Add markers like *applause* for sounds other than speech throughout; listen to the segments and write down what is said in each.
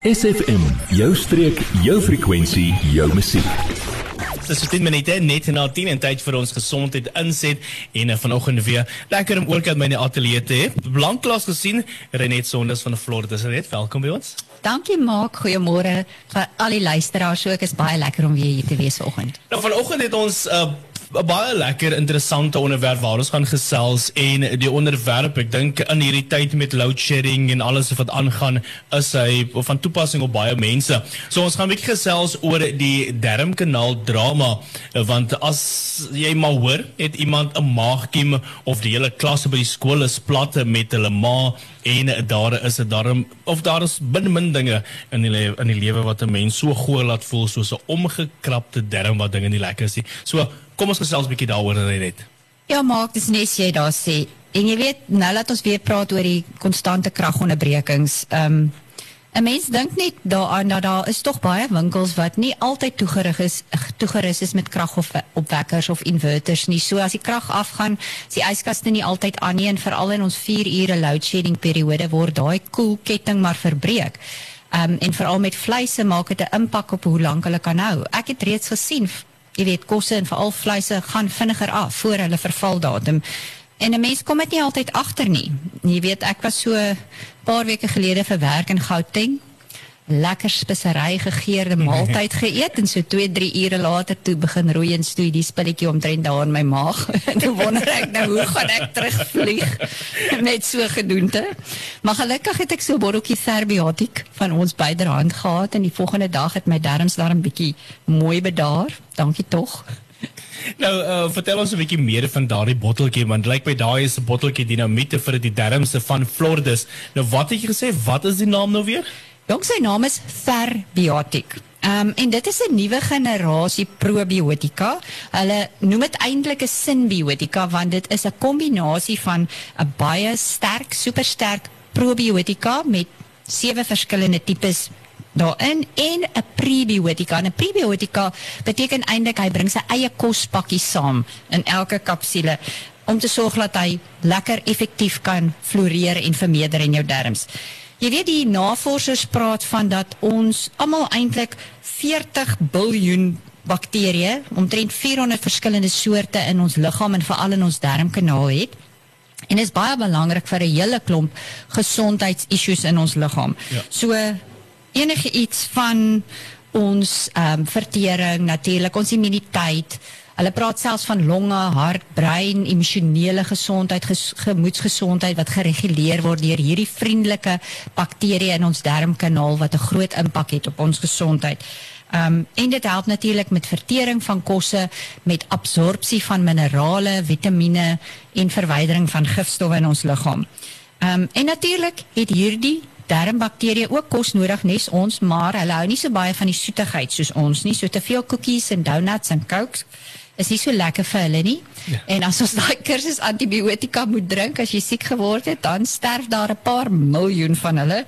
SFM, jou streek, jou frekwensie, jou musiek. Dis 10 minute net na 10 en tyd vir ons gesondheid inset en uh, vanoggend weer lekker om ook uit my ateljee te hê. Blankklas gesien, Renet Sonders van Florida. Dis net welkom by ons. Dankie Maak, goeiemôre vir al die luisteraars. So ek is baie lekker om weer hier te wees vanoggend. Nou vanoggend het ons 'n uh, 'n baie lekker interessante onderwerp waar ons gaan gesels en die onderwerp ek dink in hierdie tyd met load shedding en alles wat aangaan is hy van toepassing op baie mense. So ons gaan 'n bietjie gesels oor die darmkanaal drama want as jy maar hoor het iemand 'n maagkiem of die hele klas by die skool is platte met hulle ma en daar is 'n darm of daar is bin min dinge in die in die lewe wat 'n mens so goeie laat voel soos 'n omgekrapte darm wat dinge nie lekker is nie. So kom ons gesels 'n bietjie daaroor net. Ja, maak dis net jy daar sê. En jy weet, nou laat ons weer praat oor die konstante kragonderbrekings. Ehm um, 'n Mens dink net daaraan dat daar is tog baie winkels wat nie altyd toegerig is toegerus is met kragopwekkers of inverters nie. So as die krag afgaan, is die yskaste nie altyd aan nie en veral in ons 4 ure load shedding periode word daai koelketting maar verbreek. Um, en veral met vleise maak dit 'n impak op hoe lank hulle kan hou. Ek het reeds gesien jy weet kosse en veral vleise gaan vinniger af voor hulle vervaldatum. En 'n mens kom dit nie altyd agter nie. Jy weet ek was so paar weke gelede vir werk in Gauteng lekker spesery gegeurde maaltyd geëet en so 2 3 ure later toe begin roei en stoei die spilletjie omtrent daar in my maag. *laughs* dan wonder ek nou hoe gaan ek terugvlieg *laughs* met so gedoente. Maar gelukkig het ek so botteltjie Serbiotic van ons byderhand gehad en die volgende dag het my darmes daar 'n bietjie mooi bedaar. Dankie tog. Nou, uh, vertel ons 'n bietjie meer van daardie botteltjie want lyk like by daai is 'n botteltjie dinamiete vir die darmes van Flordus. Nou wat het jy gesê? Wat is die naam nou weer? Jong sy naam is Verbiotic. Um, en dit is 'n nuwe generasie probiotika. Hulle noem dit eintlik 'n synbiotika want dit is 'n kombinasie van 'n baie sterk, supersterk probiotika met sewe verskillende tipes daarin en 'n prebiotika. 'n Prebiotika beteken eintlik hy bring sy eie kospakkie saam in elke kapsule om te sorg dat hy lekker effektief kan floreer en vermeerder in jou darmes. Jy weet die navorsers praat van dat ons almal eintlik 40 biljoen bakterieë, omtrent 400 verskillende soorte in ons liggaam en veral in ons darmkanaal het. En dit is baie belangrik vir 'n hele klomp gesondheidsissues in ons liggaam. Ja. So enige iets van ons ehm um, vertering, natuurlik ons immuniteit, Hulle praat selfs van longe, hart, brein, emosionele gesondheid, ges, gemoedsgesondheid wat gereguleer word deur hierdie vriendelike bakterieë in ons darmkanaal wat 'n groot impak het op ons gesondheid. Um, en dit help natuurlik met vertering van kosse, met absorpsie van minerale, vitamiene en verwydering van gifstowwe in ons liggaam. Um, en natuurlik het hierdie darmbakterieë ook kos nodig nes ons, maar hulle hou nie so baie van die soetigheid soos ons nie. So te veel koekies en donuts en cokes is nie so lekker vir hulle nie. Ja. En as ons daai kursus antibiotika moet drink as jy siek geword het, dan sterf daar 'n paar miljoen van hulle.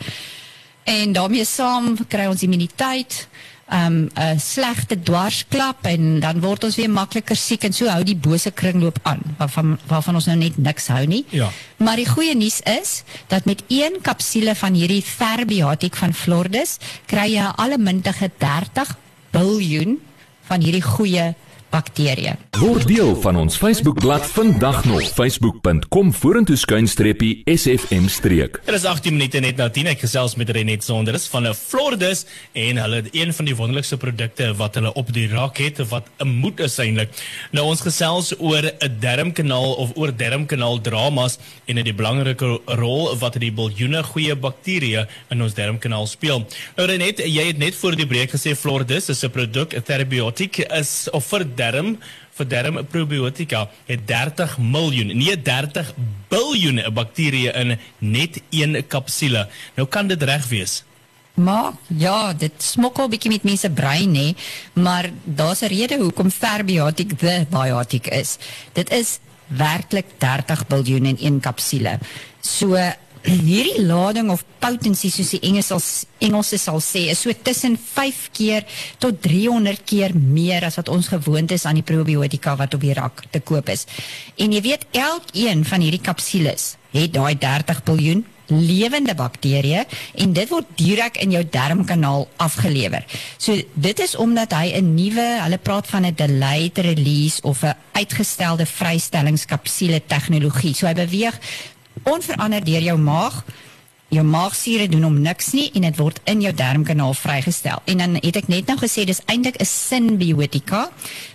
En daarmee saam kry ons immuniteit, um, 'n slegte dwarsklap en dan word ons weer makliker siek en so hou die bose kringloop aan waarvan waarvan ons nou net niks hou nie. Ja. Maar die goeie nuus is dat met een kapsule van hierdie Ferbiotic van Flordus kry jy 'n allemintige 30 biljoen van hierdie goeie bakterieë. Word deel van ons Facebookblad vandag nog facebook.com vorentoe skuinstreepie sfm streek. Dit is 18 minute net na 10 ek gesels met Renet Sonders van 'n Flordus en hulle het een van die wonderlikste produkte wat hulle op die rak het wat 'n moed is eintlik. Nou ons gesels oor 'n darmkanaal of oor darmkanaal dramas en dit die belangrike rol wat die biljoene goeie bakterieë in ons darmkanaal speel. Nou Renet, jy het net voor die breek gesê Flordus is 'n produk, 'n therapeutic is of vir darm vir darm probiotika het 30 miljoen, nie 30 biljoen bakterieë in net een kapsule. Nou kan dit reg wees. Maar ja, dit smokkel bietjie met mense brein nê, maar daar's 'n rede hoekom Ferbiotic the biotic is. Dit is werklik 30 biljoen in een kapsule. So hierdie lading of potensie soos die Engels Engelse sal sê is so tussen 5 keer tot 300 keer meer as wat ons gewoond is aan die probiotika wat op die rak te koop is. En jy weet elkeen van hierdie kapsules het daai 30 biljoen lewende bakterieë en dit word direk in jou darmkanaal afgelewer. So dit is omdat hy 'n nuwe, hulle praat van 'n delayed release of 'n uitgestelde vrystellingskapsule tegnologie. So hy beweeg onverander deur jou maag jou maagsure doen hom niks nie en dit word in jou darmkanaal vrygestel. En dan het ek net nou gesê dis eintlik 'n synbiotika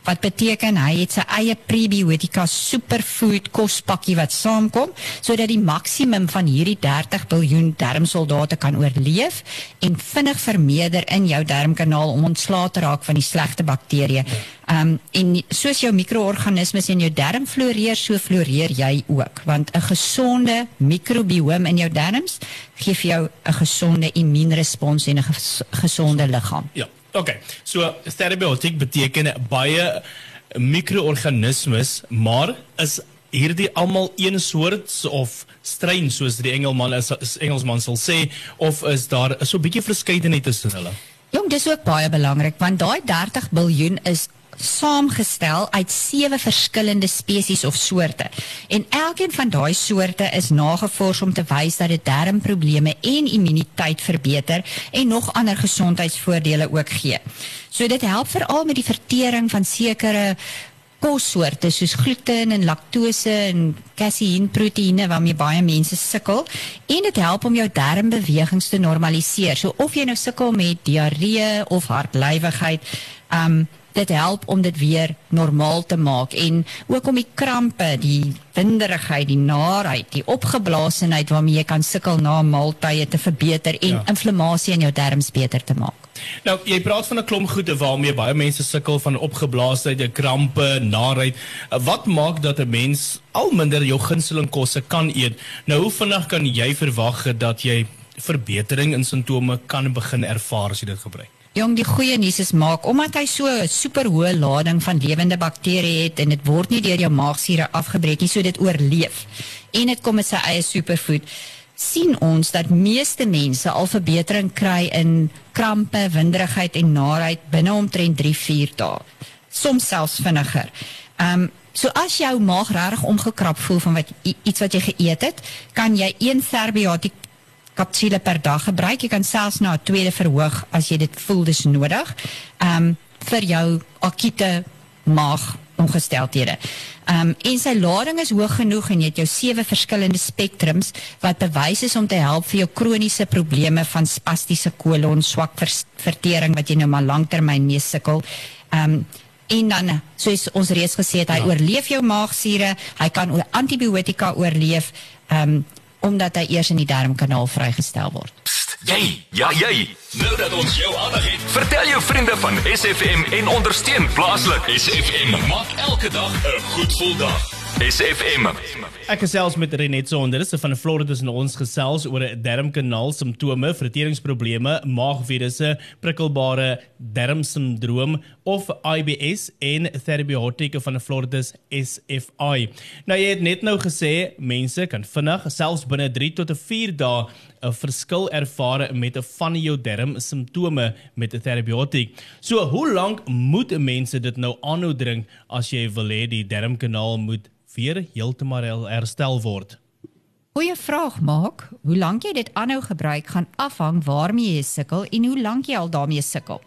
wat beteken hy het sy eie prebiotika superfood kospakkie wat saamkom sodat die maksimum van hierdie 30 miljard darmsoldate kan oorleef en vinnig vermeerder in jou darmkanaal om ontslae te raak van die slegte bakterieë. Um en soos jou mikroorganismes in jou darm floreer, so floreer jy ook, want 'n gesonde mikrobiom in jou darmes gee vir jou 'n gesonde immuunrespons en 'n ges gesonde liggaam. Ja. Okay. So steribiotiek beteken baie mikroorganismes, maar is hierdie almal een soort of strain soos die Engelman is, is Engelsman sal sê of is daar so 'n bietjie verskeidenheid tussen hulle? Jong, dis ook baie belangrik want daai 30 miljard is saamgestel uit sewe verskillende spesies of soorte. En elkeen van daai soorte is nagevors om te wys dat dit darmprobleme en immuniteit verbeter en nog ander gesondheidsvoordele ook gee. So dit help veral met die vertering van sekere kossoorte soos gluten en laktose en kaseïn proteïene waarmee baie mense sukkel en dit help om jou darmbewegings te normaliseer. So of jy nou sukkel met diarree of hartlywigheid, um dit help om dit weer normaal te maak en ook om die krampe, die winderigheid, die naarheid, die opgeblaasenheid waarmee jy kan sukkel na maaltye te verbeter en ja. inflammasie in jou darmes beter te maak. Nou, jy praat van 'n klomp goede waarmee baie mense sukkel van opgeblaasheid, krampe, naarheid. Wat maak dat 'n mens al minder jou gunsteling kosse kan eet? Nou, hoe vinnig kan jy verwag dat jy verbetering in simptome kan begin ervaar as jy dit gebruik? Jong, die goeie nuus is maak omdat hy so 'n superhoë lading van lewende bakterieë het en dit word nie deur jou maagsure afgebreek nie, so dit oorleef. En dit kom met sy eie superfood. sien ons dat meeste mense al verbetering kry in krampe, winderigheid en naarheid binne omtrent 3-4 dae. Soms selfs vinniger. Ehm um, so as jou maag regtig omgekrap voel van wat iets wat jy geëet het, kan jy een serbiotiek kapsule per dag gebruik. Jy kan selfs na 'n tweede verhoog as jy dit voel dis nodig. Um vir jou akute maag ongesteldhede. Um en sy lading is hoog genoeg en jy het jou sewe verskillende spektrums wat bewys is om te help vir jou kroniese probleme van spastiese kolon, swak ver vertering wat jy nou maar lanktermyn mee sukkel. Um en dan soos ons reeds gesê het, hy ja. oorleef jou maagsuure, hy kan oor antibiotika oorleef. Um omdat hy eers in die darmkanaal vrygestel word. Psst, jy, ja jy. Nou dat ons jou aandag het, vertel jou vriende van SFM en ondersteun plaaslik. SFM maak elke dag 'n goed gevoel dag. SFM. Ek gesels met Renet Sonder, dis van Florida en ons gesels oor 'n darmkanaal simptome, verteringsprobleme, maagvirusse, prikkelbare darmsindroom of IBS en therapeutika van Florida SFI. Nou jy het net nou gesê mense kan vinnig selfs binne 3 tot 4 dae 'n verskil ervaar met 'n van jou darm simptome met 'n therapeutic. So hoe lank moet mense dit nou aanhou drink as jy wil hê die darmkanaal moet weer heeltemal herstel word? Goeie vraag maak. Hoe lank jy dit aanhou gebruik gaan afhang waarmee jy sukkel en hoe lank jy al daarmee sukkel.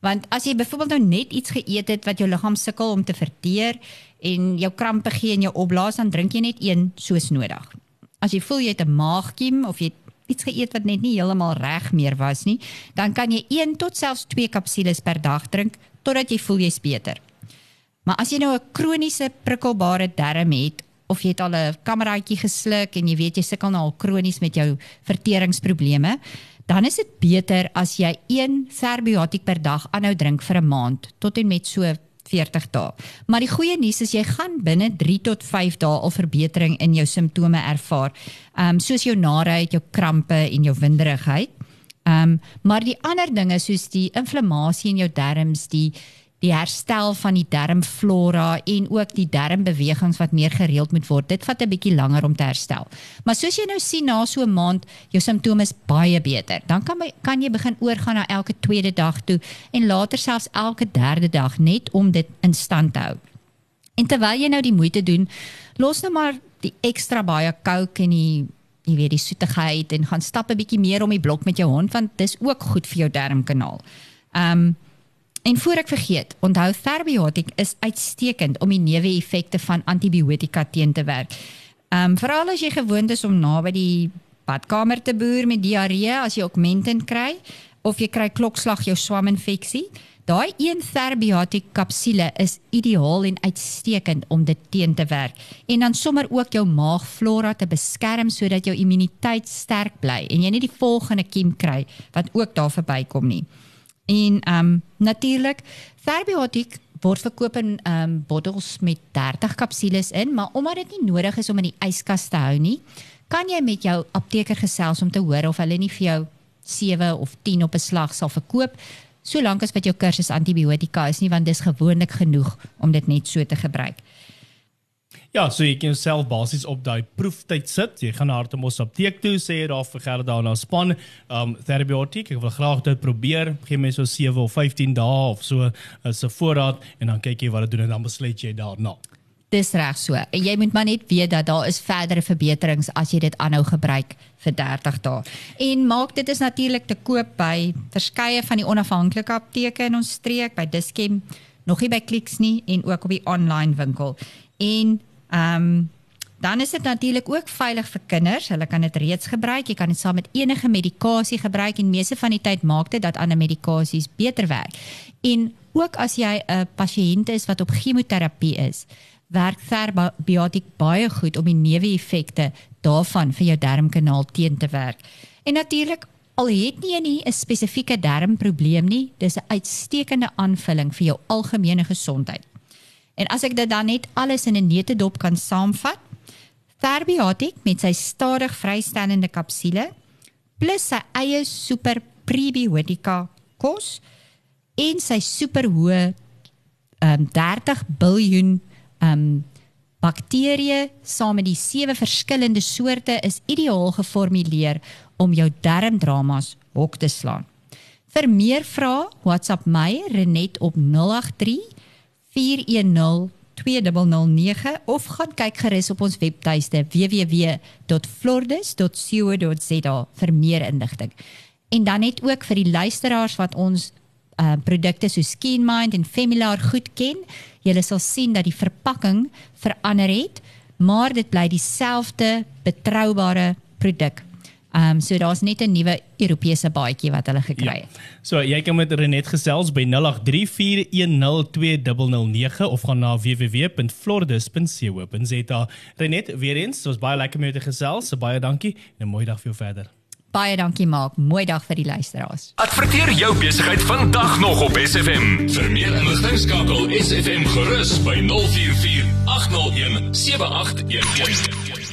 Want as jy byvoorbeeld nou net iets geëet het wat jou liggaam sukkel om te verteer en jou krampe gee en jou opblaas dan drink jy net een soos nodig. As jy voel jy het 'n maagkiem of jy iets geëet wat net nie heeltemal reg meer was nie, dan kan jy 1 tot selfs 2 kapsules per dag drink totdat jy voel jy's beter. Maar as jy nou 'n kroniese prikkelbare darm het of jy het al 'n kameraadjie gesluk en jy weet jy sukkel nou al kronies met jou verteringsprobleme, dan is dit beter as jy 1 serbiotiek per dag aanhou drink vir 'n maand tot en met so 40 dae. Maar die goeie nuus is jy gaan binne 3 tot 5 dae al verbetering in jou simptome ervaar. Ehm um, soos jou naarheid, jou krampe en jou winderigheid. Ehm um, maar die ander dinge soos die inflammasie in jou darmes, die die herstel van die darmflora en ook die darmbewegings wat meer gereeld moet word. Dit vat 'n bietjie langer om te herstel. Maar soos jy nou sien na so 'n maand, jou simptome is baie beter. Dan kan my, kan jy begin oorgaan na elke tweede dag toe en later selfs elke derde dag net om dit in stand te hou. En terwyl jy nou die moeite doen, los nou maar die ekstra baie Coke en die jy weet die soetigheid en gaan stap 'n bietjie meer om die blok met jou hond want dis ook goed vir jou darmkanaal. Ehm um, en voor ek vergeet, onthou Ferbiotic is uitstekend om die neeweffekte van antibiotika teen te werk. Ehm um, veral as jy gewoond is om naby die badkamer te boer met diarree as jy augmentin kry of jy kry klokslag jou swaminfeksie. Daai een Ferbiotic kapsule is ideaal en uitstekend om dit teen te werk en dan sommer ook jou maagflora te beskerm sodat jou immuniteit sterk bly en jy nie die volgende kiem kry wat ook daar verbykom nie. En ehm um, natuurlik Ferbiotic word verkoop in ehm um, bottels met 30 kapsules in, maar omdat dit nie nodig is om in die yskas te hou nie, kan jy met jou apteker gesels om te hoor of hulle nie vir jou 7 of 10 op 'n slag sal verkoop solank as wat jou kursus antibiotika is nie want dis gewoonlik genoeg om dit net so te gebruik. Ja, so jy kan jouself basies op daai proeftyd sit. Jy gaan na Artemos apteek toe sê jy daar vir Gerda na span, um therapeutic. Ek wil graag dit probeer. Gee my so 7 of 15 dae of so as 'n voorraad en dan kyk jy wat dit doen en dan besluit jy daarna. Dis reg so. En jy moet maar net weet dat daar is verdere verbeterings as jy dit aanhou gebruik vir 30 dae. En maak dit is natuurlik te koop by verskeie van die onafhanklike apteke in ons streek, by Dischem, nog nie by Clicks nie en ook op die online winkel. En Ehm um, dan is dit natuurlik ook veilig vir kinders. Hulle kan dit reeds gebruik. Jy kan dit saam met enige medikasie gebruik en meeste van die tyd maak dit dat ander medikasies beter werk. En ook as jy 'n pasiënt is wat op chemoterapie is, werk Therabiotic baie goed om die neeweffekte daarvan vir jou darmkanaal teen te werk. En natuurlik al het nie jy 'n spesifieke darmprobleem nie, dis 'n uitstekende aanvulling vir jou algemene gesondheid. En as ek dit dan net alles in 'n neutedop kan saamvat, Ferbiotic met sy stadig vrystellende kapsule plus sy eie super prebiotika kos en sy super hoë um, 30 biljoen um bakterieë saam met die sewe verskillende soorte is ideaal geformuleer om jou darmdramas hok te slaan. Vir meer vrae, WhatsApp my Renet op 083 410 2009 of gaan kyk gerus op ons webtuiste www.flordes.co.za vir meer inligting. En dan net ook vir die luisteraars wat ons uh produkte so Skin Mind en Femilar goed ken, julle sal sien dat die verpakking verander het, maar dit bly dieselfde betroubare produk. Ehm um, so daar's net 'n nuwe Europese baadjie wat hulle gekry ja. het. Ja. So jy kan met Renet gesels by 0834102009 of gaan na www.flordes.co.za. Renet, weer eens, was baie lekker om jou te gesels. So baie dankie en 'n mooi dag vir jou verder. Baie dankie maak. Mooi dag vir die luisteraars. Adverteer jou besigheid vandag nog op SFM. Vir meer inligting skakel SFM gerus by 044 801 7811.